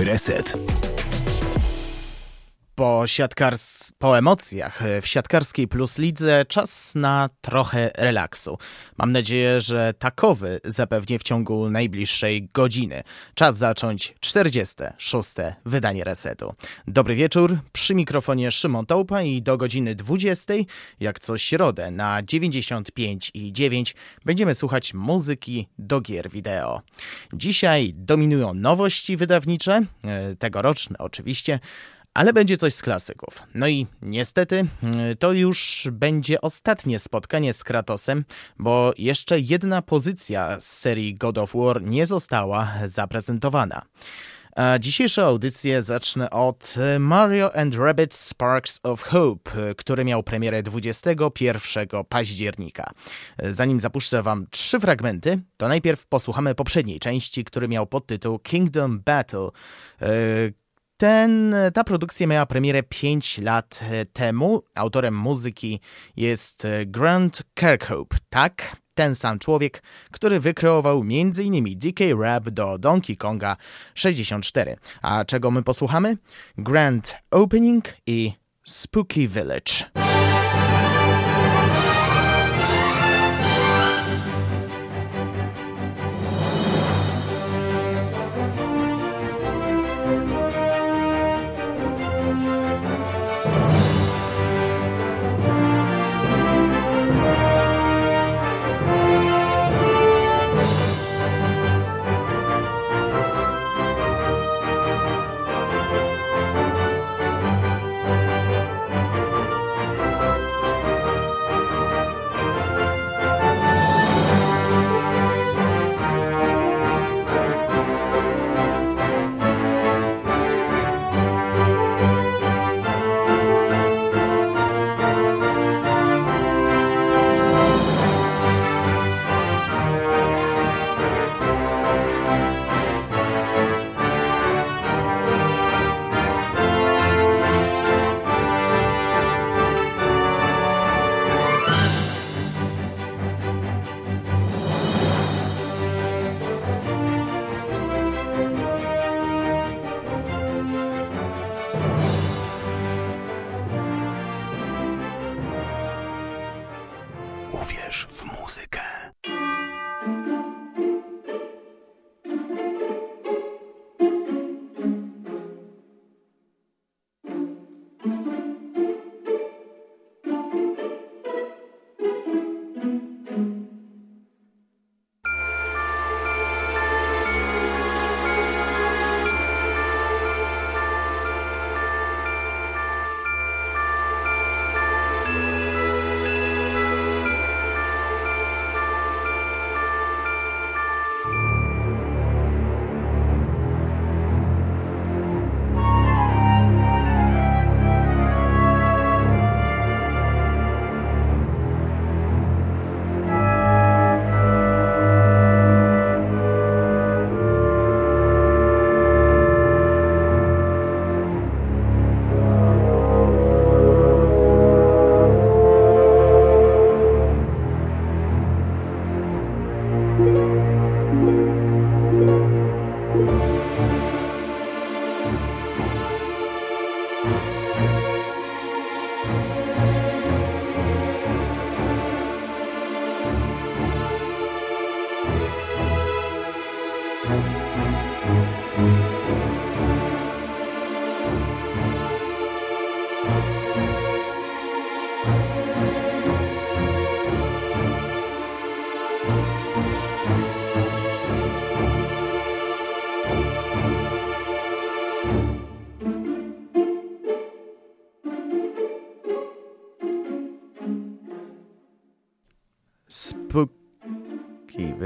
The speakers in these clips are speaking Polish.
Reset po, siatkars... po emocjach w siatkarskiej plus lidze czas na trochę relaksu. Mam nadzieję, że takowy zapewnie w ciągu najbliższej godziny. Czas zacząć 46. wydanie resetu. Dobry wieczór, przy mikrofonie Szymon Tołpa i do godziny 20, jak co środę na 95 i 9 będziemy słuchać muzyki do gier wideo. Dzisiaj dominują nowości wydawnicze, e, tegoroczne oczywiście, ale będzie coś z klasyków. No i niestety mm, to już będzie ostatnie spotkanie z Kratosem, bo jeszcze jedna pozycja z serii God of War nie została zaprezentowana. A dzisiejszą audycję zacznę od Mario and Rabbit Sparks of Hope, który miał premierę 21 października. Zanim zapuszczę wam trzy fragmenty, to najpierw posłuchamy poprzedniej części, który miał podtytuł Kingdom Battle, ten, ta produkcja miała premierę 5 lat e, temu. Autorem muzyki jest e, Grant Kirkhope, tak? Ten sam człowiek, który wykreował m.in. DK Rap do Donkey Konga 64. A czego my posłuchamy? Grand Opening i Spooky Village.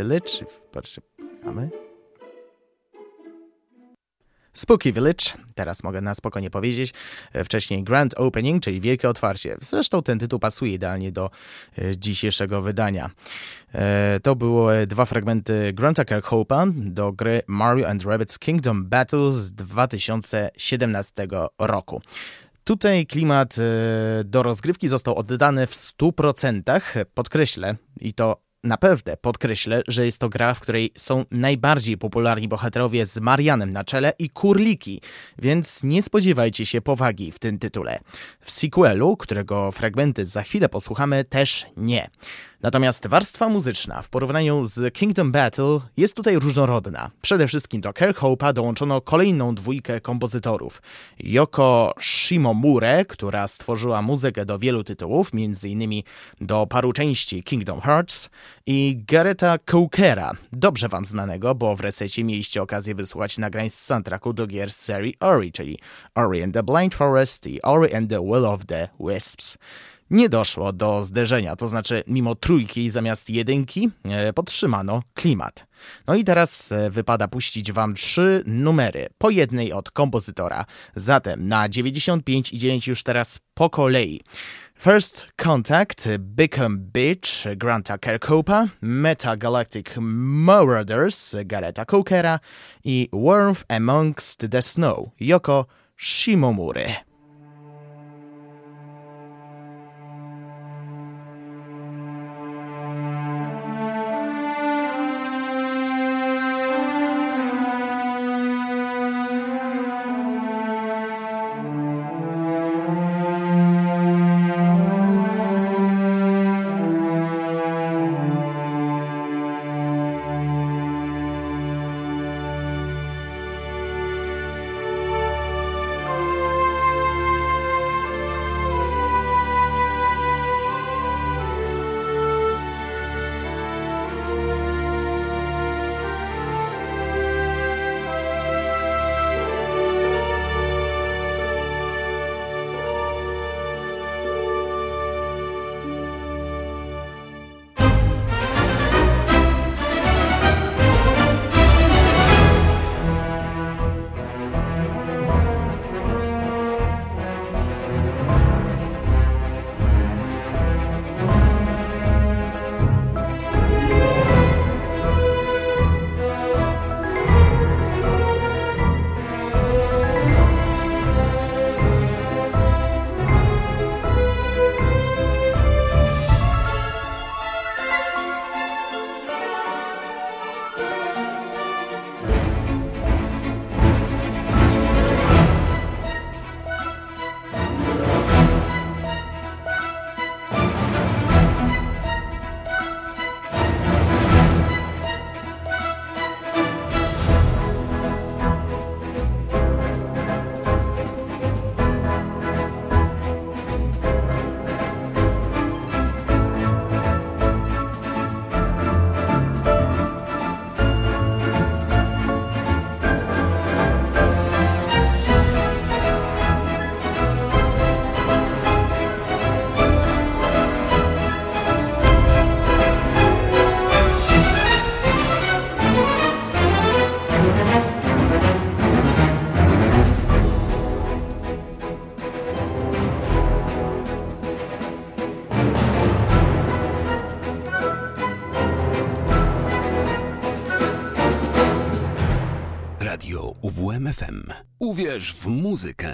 Village. Patrzcie, mamy. Spooky Village, teraz mogę na spokojnie powiedzieć, e, wcześniej Grand Opening, czyli Wielkie Otwarcie. Zresztą ten tytuł pasuje idealnie do e, dzisiejszego wydania. E, to były dwa fragmenty Granta Kirkhope'a do gry Mario and Rabbids Kingdom Battle z 2017 roku. Tutaj klimat do rozgrywki został oddany w 100%, podkreślę, i to naprawdę podkreślę, że jest to gra, w której są najbardziej popularni bohaterowie z Marianem na czele i kurliki, więc nie spodziewajcie się powagi w tym tytule. W sequelu, którego fragmenty za chwilę posłuchamy, też nie. Natomiast warstwa muzyczna w porównaniu z Kingdom Battle jest tutaj różnorodna. Przede wszystkim do Kirkhope'a dołączono kolejną dwójkę kompozytorów. Yoko Shimomure, która stworzyła muzykę do wielu tytułów, m.in. do paru części Kingdom Hearts i Gareta Cookera, dobrze wam znanego, bo w resecie mieliście okazję wysłuchać nagrań z soundtracku do gier serii Ori, czyli Ori and the Blind Forest i Ori and the Will of the Wisps nie doszło do zderzenia, to znaczy mimo trójki zamiast jedynki e, podtrzymano klimat. No i teraz e, wypada puścić wam trzy numery, po jednej od kompozytora. Zatem na 95 i 9 już teraz po kolei. First Contact, Beckham Beach, Granta Kerkopa, Meta Galactic Marauders, Gareta Cookera i Warmth Amongst the Snow, Yoko Shimomura. Uwierz w muzykę.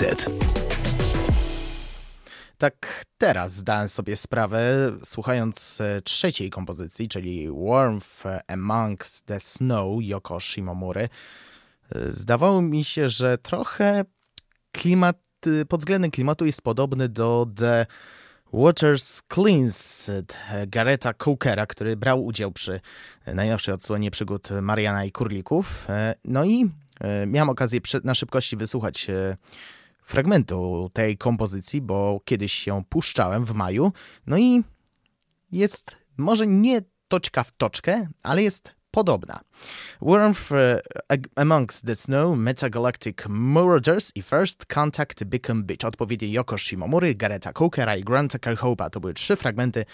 Reset. Tak teraz zdałem sobie sprawę, słuchając e, trzeciej kompozycji, czyli Warmth Amongst the Snow Yoko Shimomury, e, zdawało mi się, że trochę klimat, e, pod względem klimatu jest podobny do The Waters Cleansed Gareta Cookera, który brał udział przy najnowszej odsłonie przygód Mariana i Kurlików. No i miałem okazję na szybkości wysłuchać fragmentu tej kompozycji, bo kiedyś ją puszczałem w maju. No i jest może nie toczka w toczkę, ale jest podobna. Warmth uh, Amongst the Snow, Metagalactic Marauders i First Contact Beacon Beach. Odpowiednie Yoko Shimomury, Gareta Cookera i Granta Kirkhope'a. To były trzy fragmenty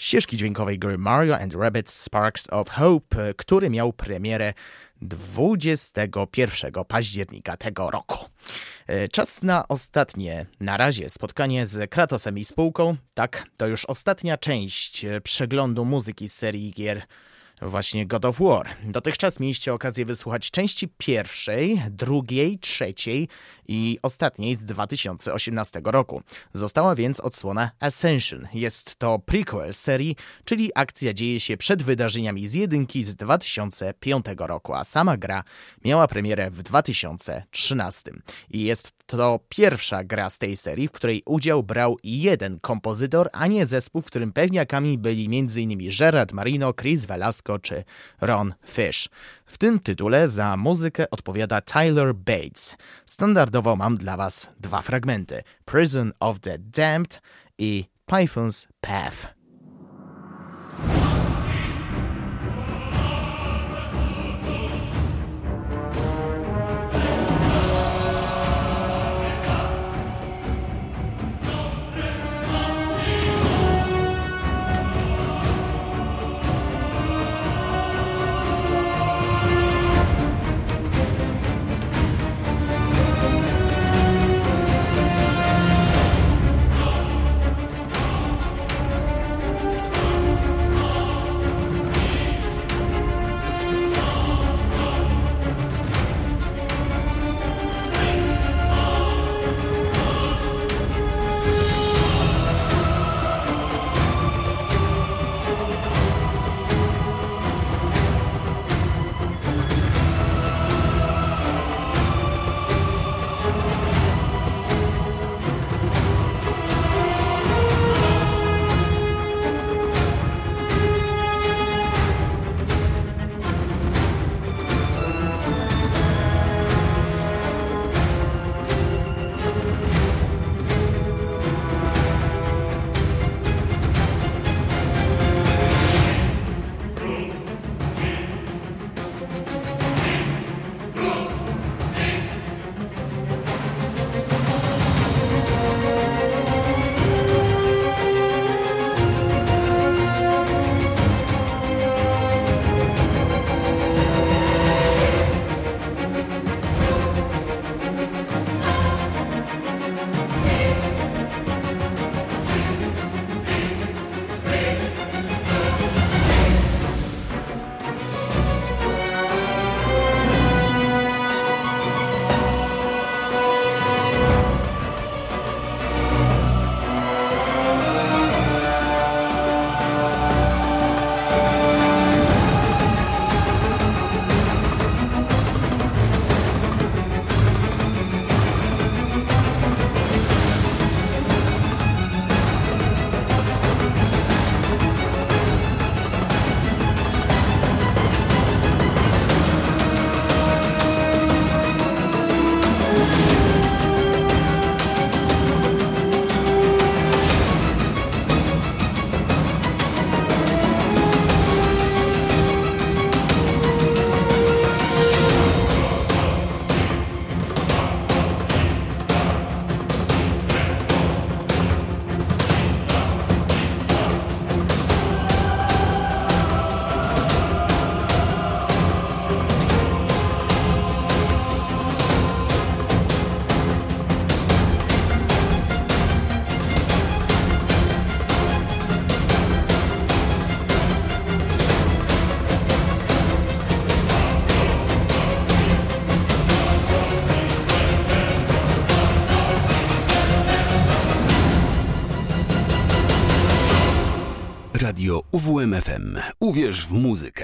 ścieżki dźwiękowej gry Mario and Rabbids Sparks of Hope, który miał premierę 21 października tego roku. E, czas na ostatnie, na razie, spotkanie z Kratosem i spółką. Tak, to już ostatnia część przeglądu muzyki z serii gier właśnie God of War. Dotychczas mieliście okazję wysłuchać części pierwszej, drugiej, trzeciej i ostatniej z 2018 roku. Została więc odsłona Ascension. Jest to prequel serii, czyli akcja dzieje się przed wydarzeniami z jedynki z 2005 roku, a sama gra miała premierę w 2013. I jest to pierwsza gra z tej serii, w której udział brał jeden kompozytor, a nie zespół, w którym pewniakami byli m.in. Gerard Marino, Chris Velasco czy Ron Fish. W tym tytule za muzykę odpowiada Tyler Bates. Standardowo mam dla Was dwa fragmenty: Prison of the Damned i Python's Path. W muzykę.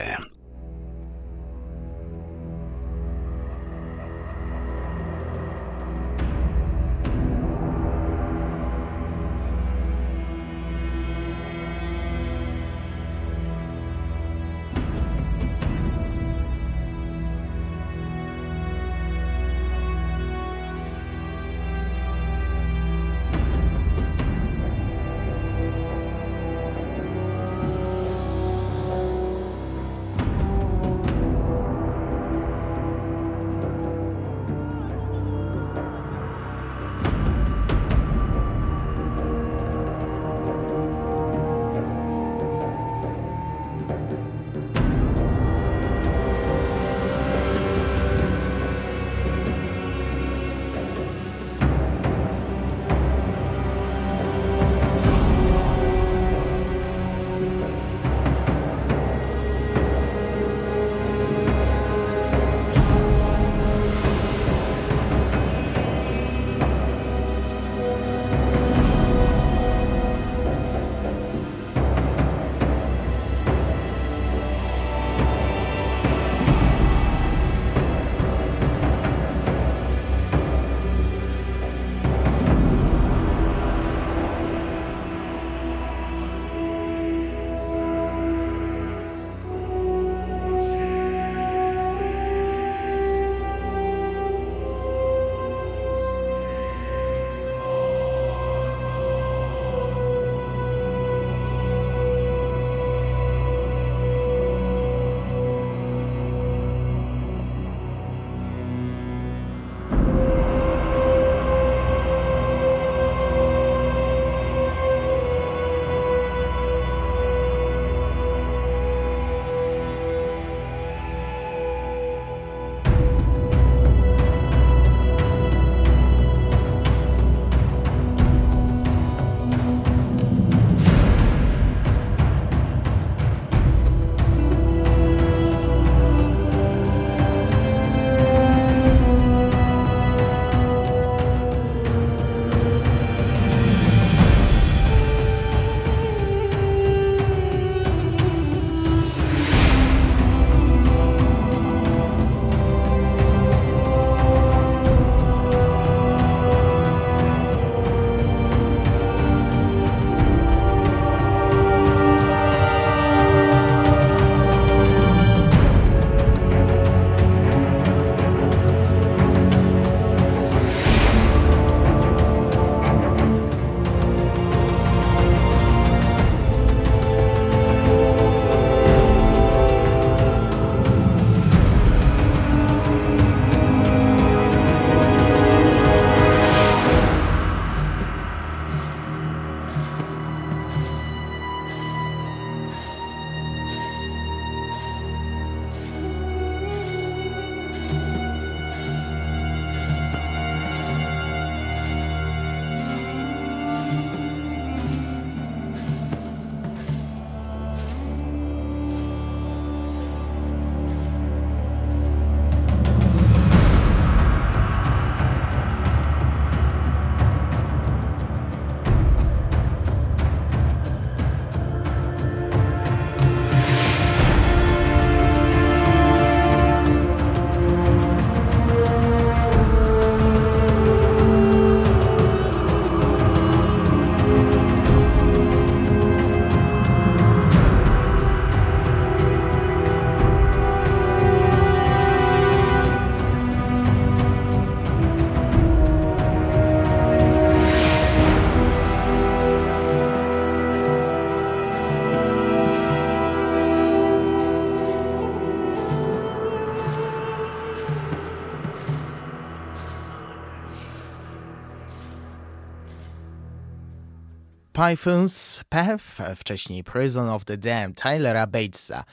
Python's Path, wcześniej Prison of the Damned Tylera Batesa.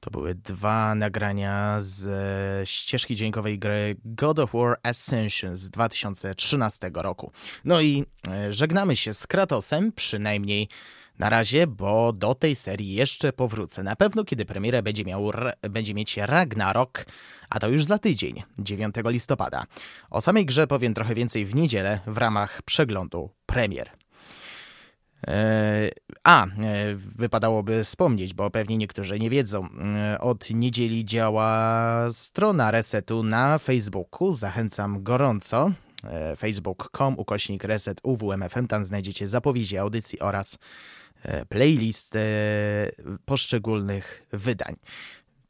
To były dwa nagrania z e, ścieżki dźwiękowej gry God of War Ascension z 2013 roku. No i e, żegnamy się z Kratosem, przynajmniej na razie, bo do tej serii jeszcze powrócę. Na pewno, kiedy premierę będzie, miał, będzie mieć Ragnarok, a to już za tydzień, 9 listopada. O samej grze powiem trochę więcej w niedzielę w ramach przeglądu premier. E, A, wypadałoby wspomnieć, bo pewnie niektórzy nie wiedzą. Od niedzieli działa strona Resetu na Facebooku. Zachęcam gorąco. Facebook.com ukośnik Reset UWMFM. Tam znajdziecie zapowiedzi audycji oraz playlist poszczególnych wydań.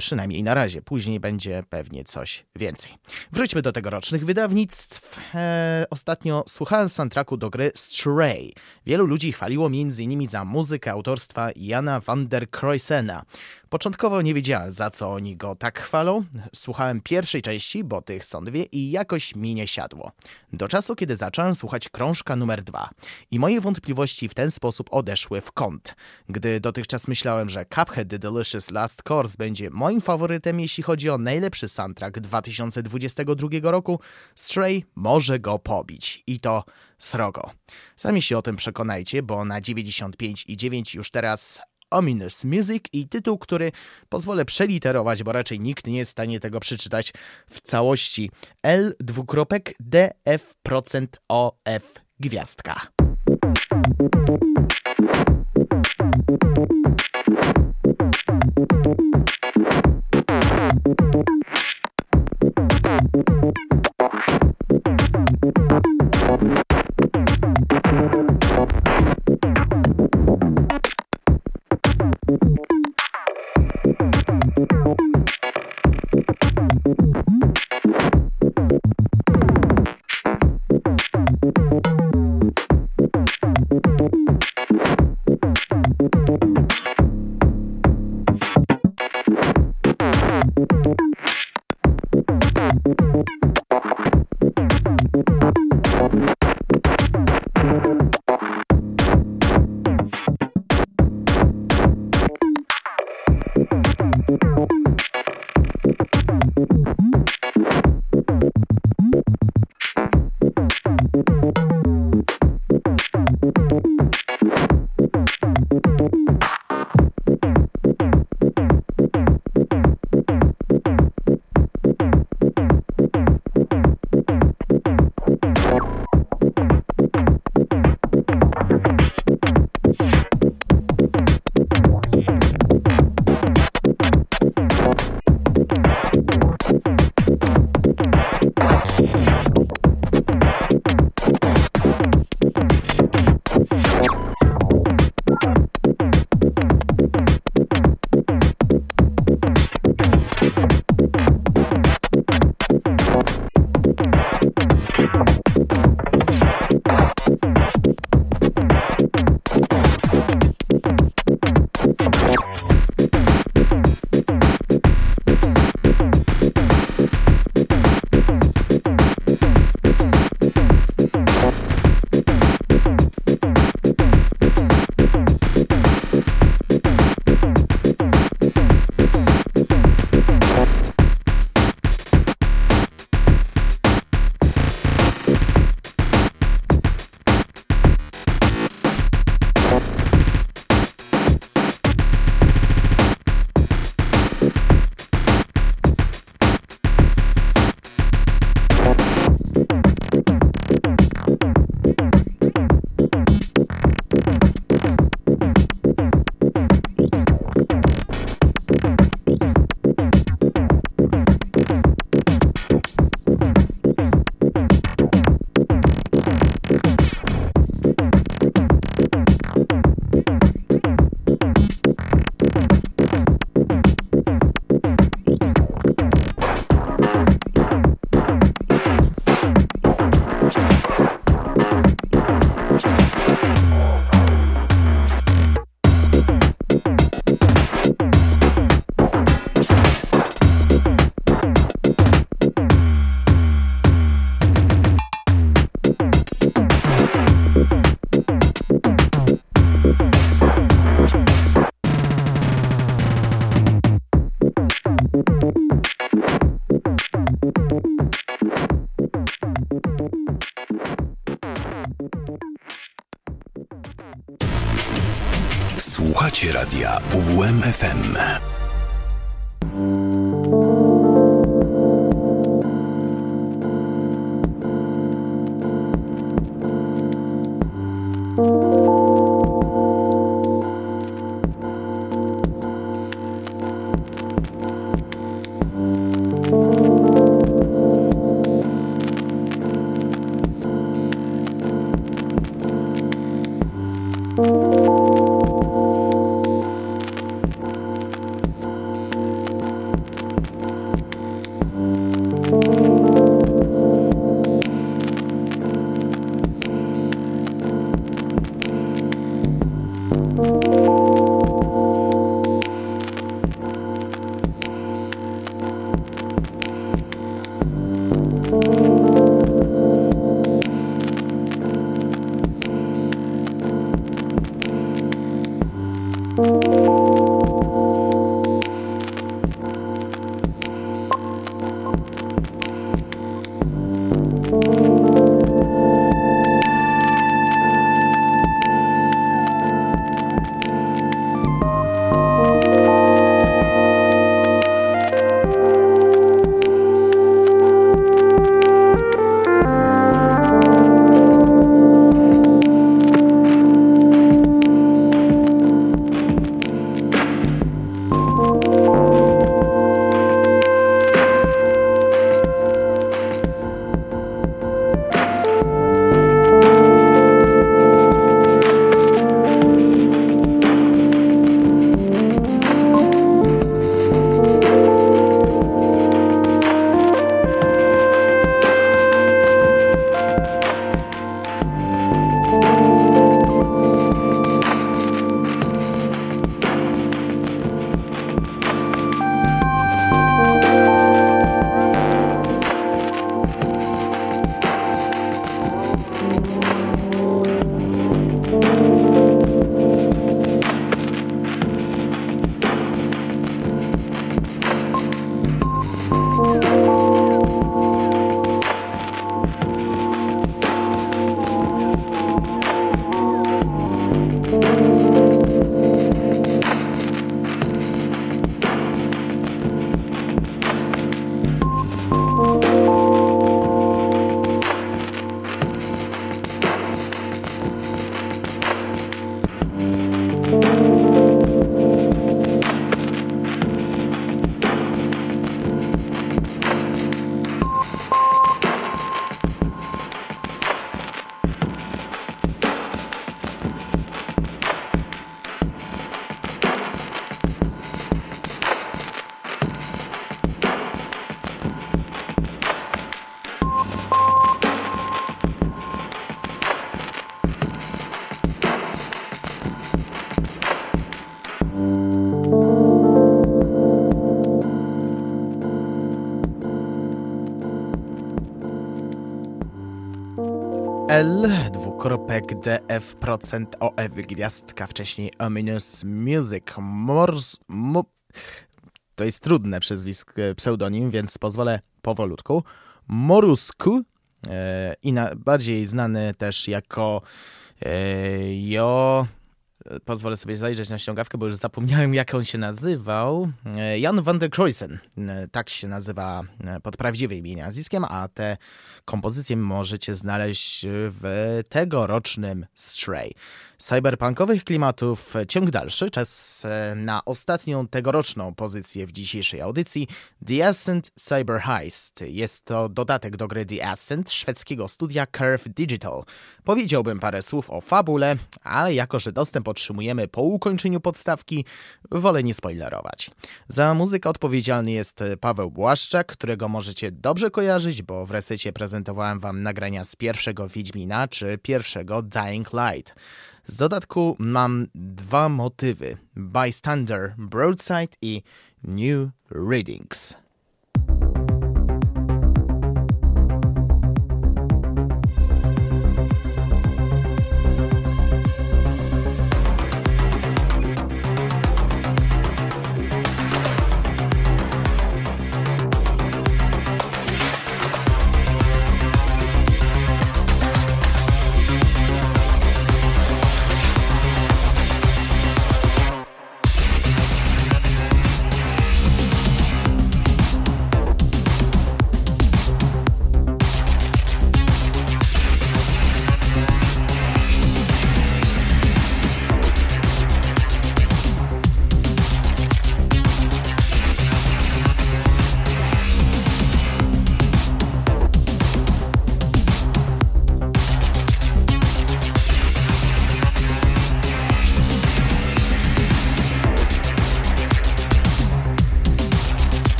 Przynajmniej na razie, później będzie pewnie coś więcej. Wróćmy do tegorocznych wydawnictw. Eee, ostatnio słuchałem soundtracku do gry Stray. Wielu ludzi chwaliło m.in. za muzykę autorstwa Jana van der Kroisena. Początkowo nie wiedziałem, za co oni go tak chwalą. Słuchałem pierwszej części, bo tych są dwie i jakoś mi nie siadło. Do czasu, kiedy zacząłem słuchać krążka numer dwa. I moje wątpliwości w ten sposób odeszły w kąt. Gdy dotychczas myślałem, że Cuphead The Delicious Last Course będzie moim faworytem, jeśli chodzi o najlepszy soundtrack 2022 roku, Stray może go pobić. I to srogo. Sami się o tym przekonajcie, bo na 95 i 9 już teraz Ominous Music i tytuł, który pozwolę przeliterować, bo raczej nikt nie jest w stanie tego przeczytać w całości. L dwukropek DF procent OF gwiazdka. radia Dwukropek DF, procent OF, gwiazdka, wcześniej Ominous Music, Mors... Mo, to jest trudne przezwisk, pseudonim, więc pozwolę powolutku. Morusku, e, i na, bardziej znany też jako e, Jo Pozwolę sobie zajrzeć na ściągawkę, bo już zapomniałem, jak on się nazywał. E, Jan van der Kreuzen, e, tak się nazywa e, pod prawdziwym imieniem nazwiskiem, a te kompozycje możecie znaleźć w tegorocznym Stray cyberpunkowych klimatów ciąg dalszy. Czas e, na ostatnią tegoroczną pozycję w dzisiejszej audycji The Ascent Cyber Heist. Jest to dodatek do gry The Ascent szwedzkiego studia Curve Digital. Powiedziałbym parę słów o fabule, ale jako, że dostęp otrzymujemy po ukończeniu podstawki, wolę nie spoilerować. Za muzykę odpowiedzialny jest Paweł Błaszczak, którego możecie dobrze kojarzyć, bo w resecie prezentowałem wam nagrania z pierwszego Wiedźmina czy pierwszego Dying Light. Z dodatku mam dwa motywy: Bystander Broadside i New Readings.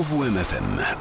UWMFM.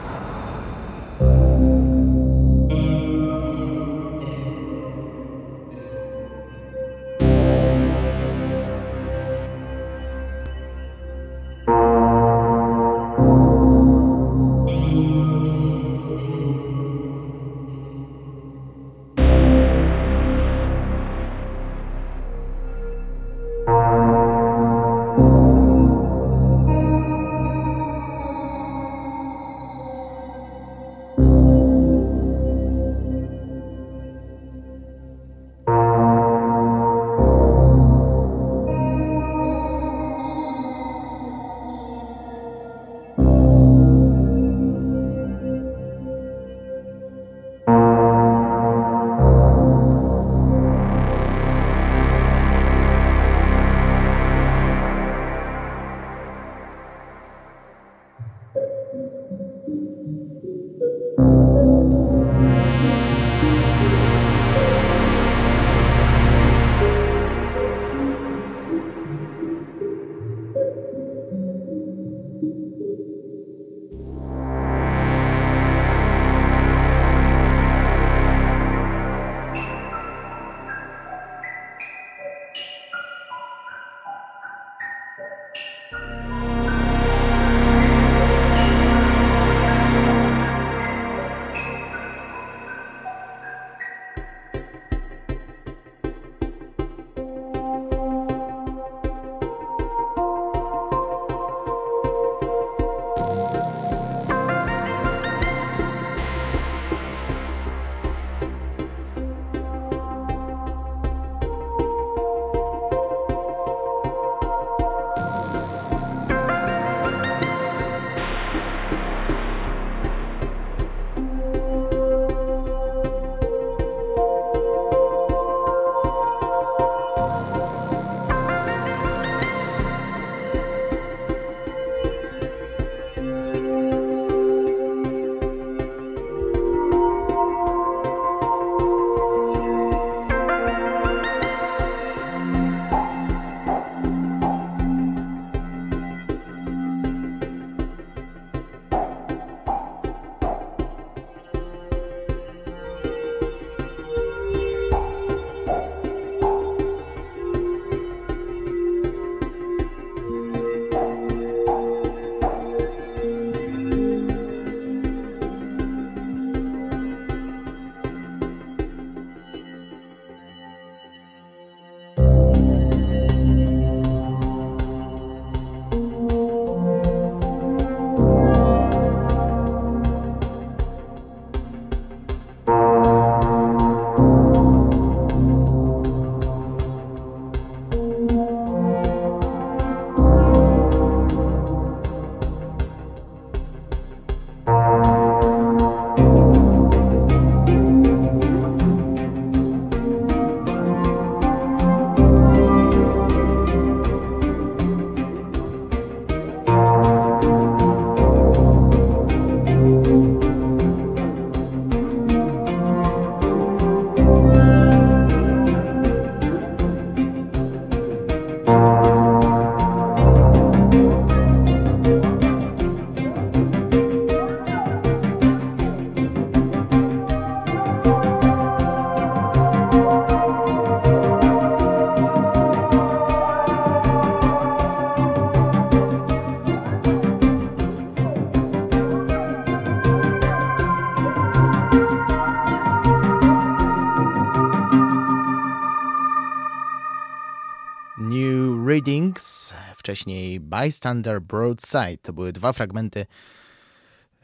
Wcześniej Bystander Broadside. To były dwa fragmenty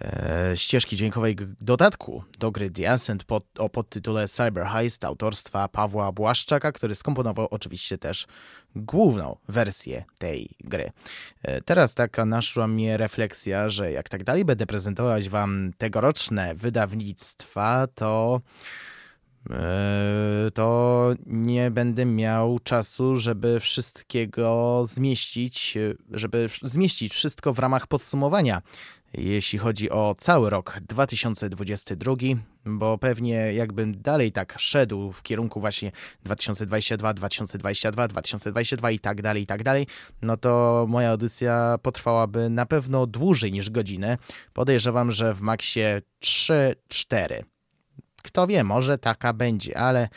e, ścieżki dźwiękowej dodatku do gry The Ascent pod, o podtytule Cyber Heist autorstwa Pawła Błaszczaka, który skomponował oczywiście też główną wersję tej gry. E, teraz taka naszła mnie refleksja, że jak tak dalej będę prezentować wam tegoroczne wydawnictwa, to to nie będę miał czasu, żeby wszystkiego zmieścić, żeby zmieścić wszystko w ramach podsumowania jeśli chodzi o cały rok 2022, bo pewnie jakbym dalej tak szedł w kierunku właśnie 2022, 2022, 2022 i tak dalej, i tak dalej, no to moja audycja potrwałaby na pewno dłużej niż godzinę. Podejrzewam, że w maksie 3-4. Kto wie, może taka będzie, ale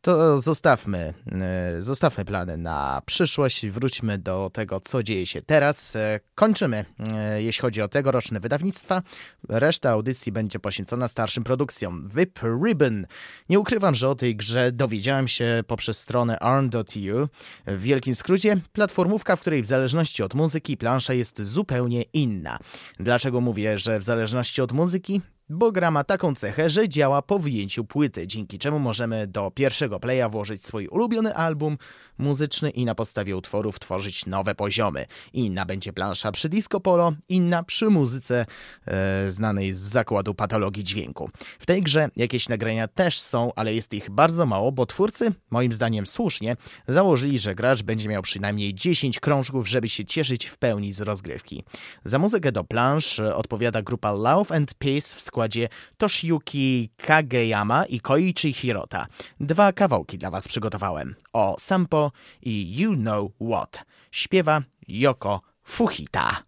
to zostawmy, e, zostawmy plany na przyszłość, wróćmy do tego, co dzieje się teraz. E, kończymy, e, jeśli chodzi o tegoroczne wydawnictwa. Reszta audycji będzie poświęcona starszym produkcjom. VIP Ribbon. Nie ukrywam, że o tej grze dowiedziałem się poprzez stronę arn.eu. W wielkim skrócie, platformówka, w której w zależności od muzyki plansza jest zupełnie inna. Dlaczego mówię, że w zależności od muzyki? Bo gra ma taką cechę, że działa po wyjęciu płyty, dzięki czemu możemy do pierwszego playa włożyć swój ulubiony album muzyczny i na podstawie utworów tworzyć nowe poziomy. Inna będzie plansza przy disco polo, inna przy muzyce e, znanej z zakładu patologii dźwięku. W tej grze jakieś nagrania też są, ale jest ich bardzo mało, bo twórcy, moim zdaniem słusznie, założyli, że gracz będzie miał przynajmniej 10 krążków, żeby się cieszyć w pełni z rozgrywki. Za muzykę do plansz odpowiada grupa Love and Peace w składzie Toshiyuki Kageyama i Koichi Hirota. Dwa kawałki dla Was przygotowałem. O Sampo i You Know What. Śpiewa Yoko Fuhita.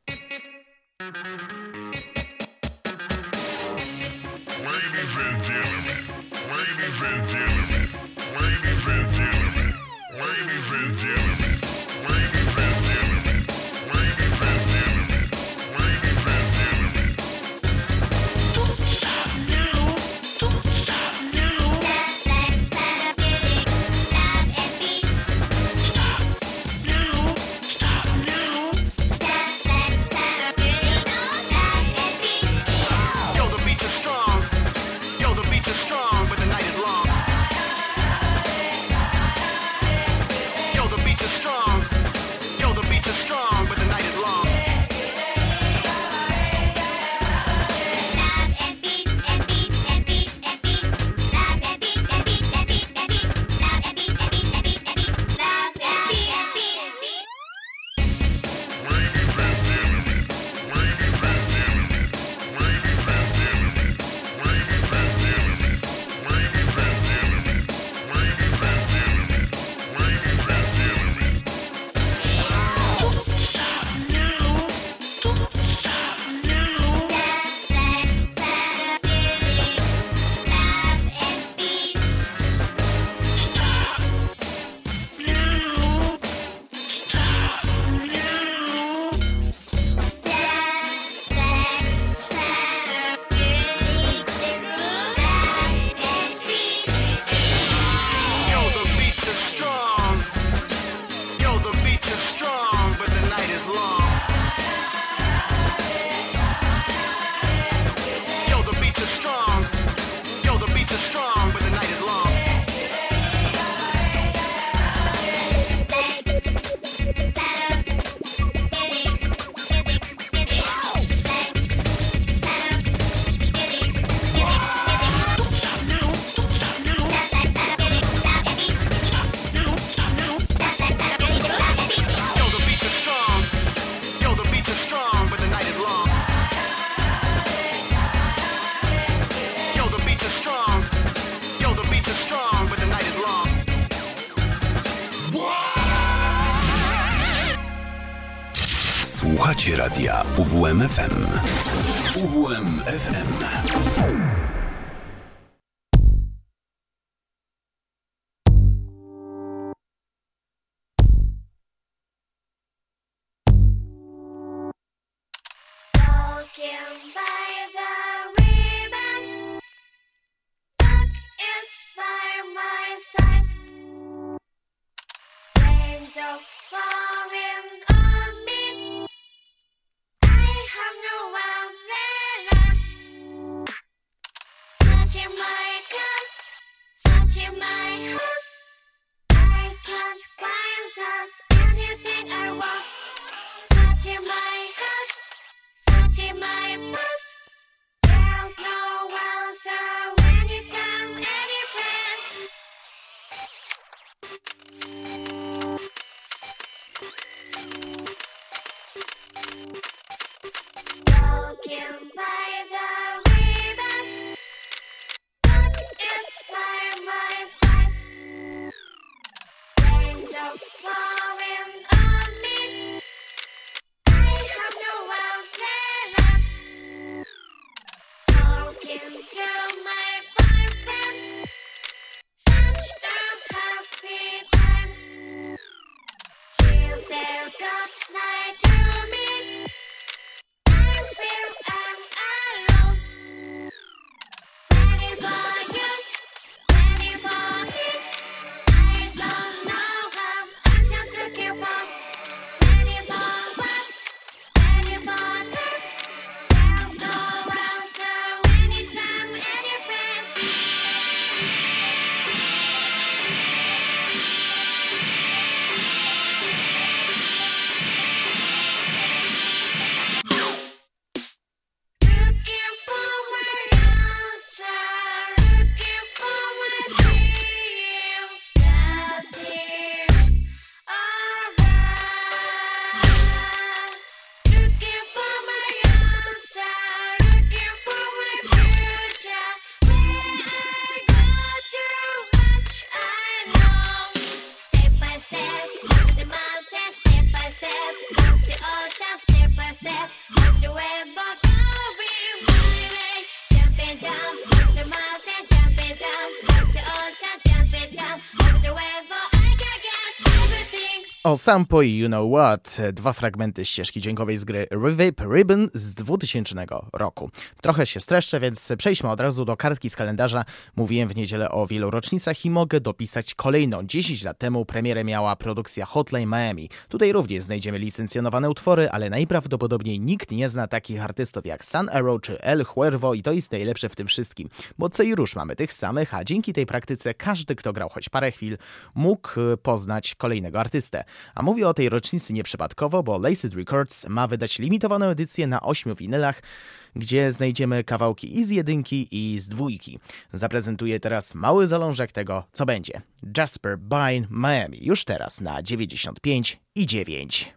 Radia UWMFM. UWMFM. Sampo i You Know What, dwa fragmenty ścieżki dźwiękowej z gry Revip Ribbon z 2000 roku. Trochę się streszczę, więc przejdźmy od razu do kartki z kalendarza. Mówiłem w niedzielę o wielu rocznicach i mogę dopisać kolejną. 10 lat temu premierę miała produkcja Hotline Miami. Tutaj również znajdziemy licencjonowane utwory, ale najprawdopodobniej nikt nie zna takich artystów jak Sun Arrow czy El Huervo i to jest najlepsze w tym wszystkim, bo co i rusz mamy tych samych, a dzięki tej praktyce każdy, kto grał choć parę chwil, mógł poznać kolejnego artystę. A mówię o tej rocznicy nieprzypadkowo, bo Laced Records ma wydać limitowaną edycję na 8 winylach, gdzie znajdziemy kawałki i z jedynki, i z dwójki. Zaprezentuję teraz mały zalążek tego, co będzie. Jasper Bine Miami już teraz na 95 i 9.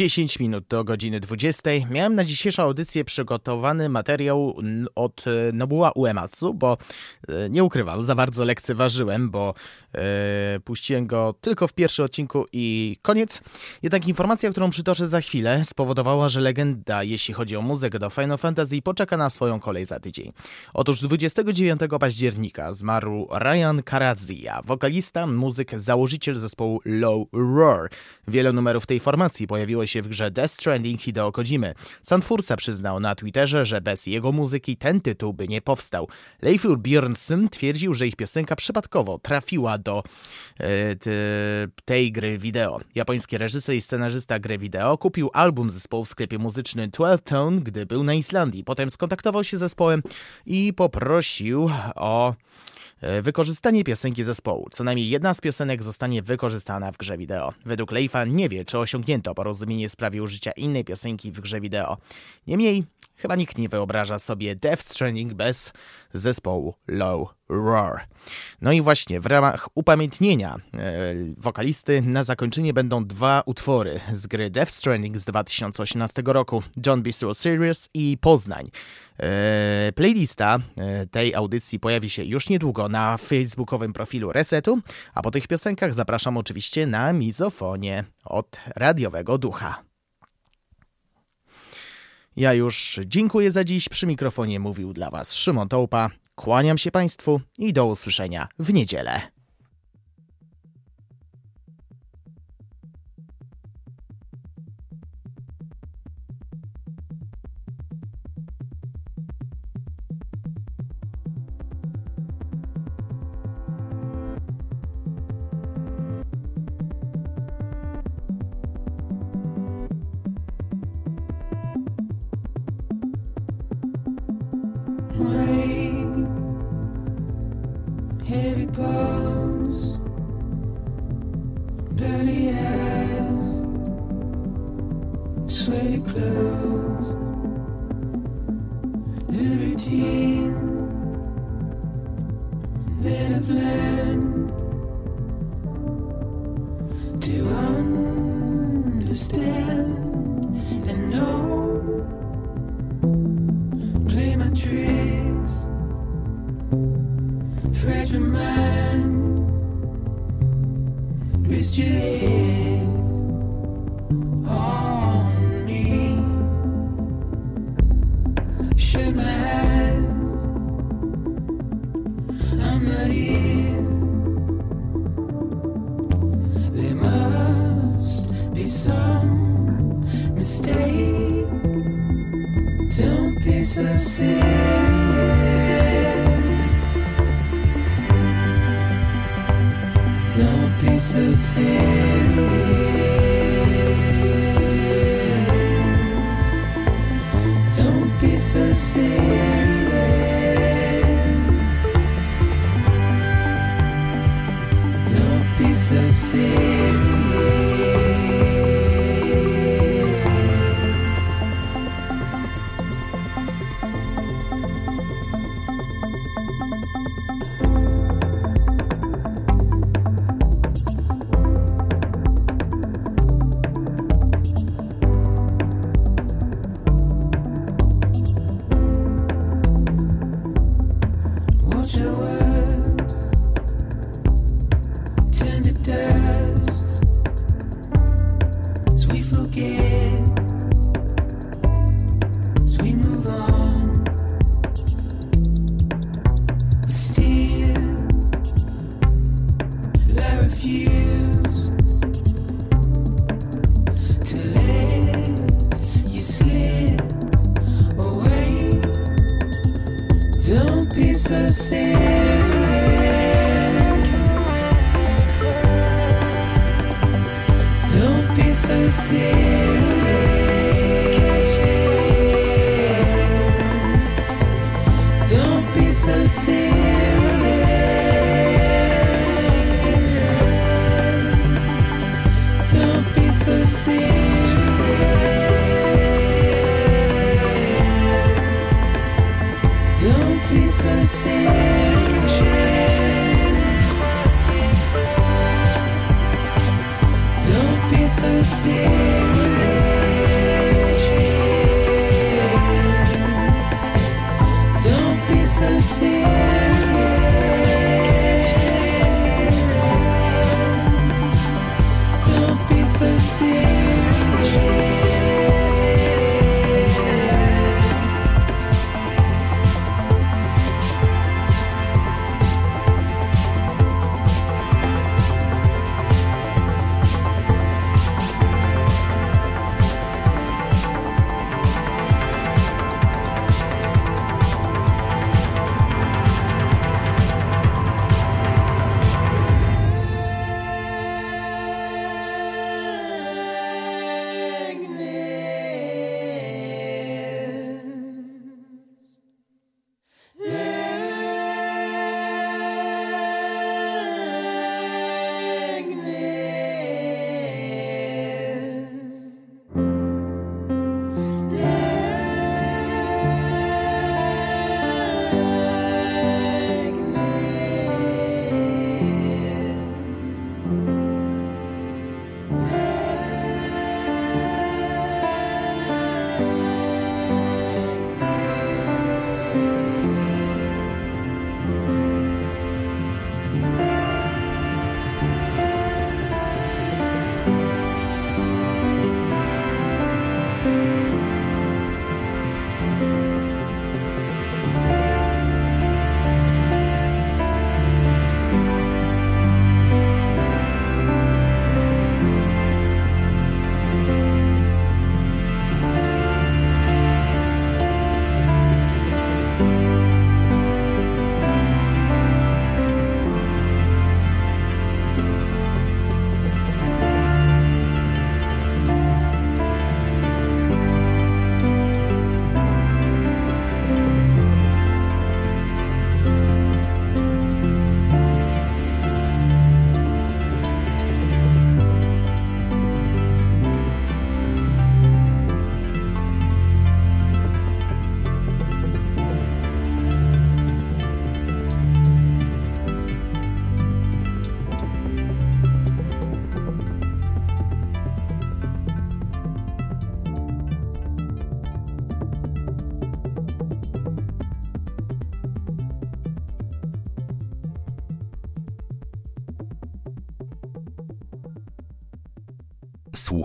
10 minut do godziny 20. Miałem na dzisiejszą audycję przygotowany materiał od e, Nobuła Uematsu, bo e, nie ukrywam, za bardzo lekceważyłem, bo e, puściłem go tylko w pierwszym odcinku i koniec. Jednak informacja, którą przytoczę za chwilę, spowodowała, że legenda, jeśli chodzi o muzykę do Final Fantasy, poczeka na swoją kolej za tydzień. Otóż 29 października zmarł Ryan Karazia, wokalista, muzyk, założyciel zespołu Low Roar. Wiele numerów tej formacji pojawiło się w grze Death Stranding Hideo Kojimy. Sam twórca przyznał na Twitterze, że bez jego muzyki ten tytuł by nie powstał. Leifur Björnsson twierdził, że ich piosenka przypadkowo trafiła do e, tej gry wideo. Japoński reżyser i scenarzysta gry wideo kupił album zespołu w sklepie muzycznym 12 Tone, gdy był na Islandii. Potem skontaktował się z zespołem i poprosił o wykorzystanie piosenki zespołu. Co najmniej jedna z piosenek zostanie wykorzystana w grze wideo. Według Leifa nie wie, czy osiągnięto porozumienie w sprawie użycia innej piosenki w grze wideo. Niemniej, chyba nikt nie wyobraża sobie Death Stranding bez zespołu Low Roar. No i właśnie w ramach upamiętnienia e, wokalisty na zakończenie będą dwa utwory z gry Death Stranding z 2018 roku: Don't Be So Serious i Poznań. E, playlista e, tej audycji pojawi się już niedługo na facebookowym profilu Resetu, a po tych piosenkach zapraszam oczywiście na mizofonie od Radiowego Ducha. Ja już dziękuję za dziś. Przy mikrofonie mówił dla Was Szymon Tołpa. Kłaniam się Państwu i do usłyszenia w niedzielę.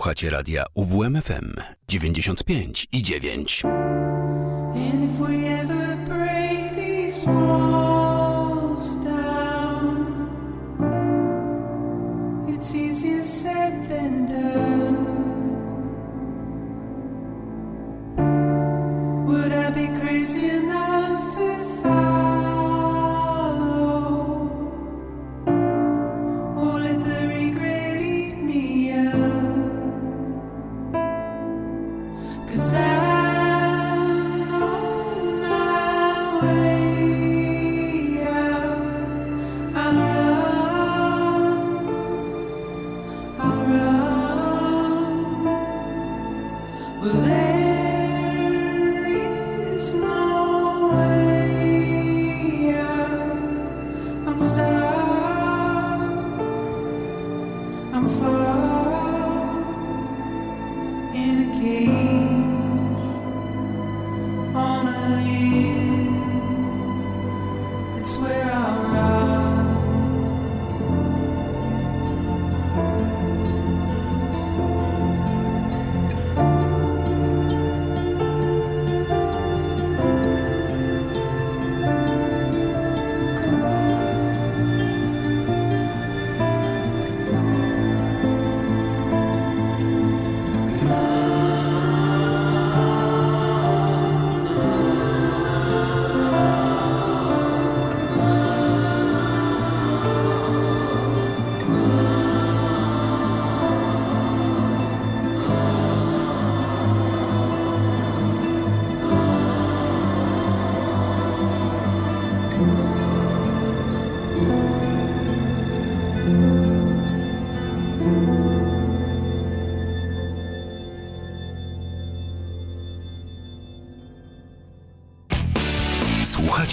Słuchacie radia UWMFM 95 i 9. And if we ever break these walls...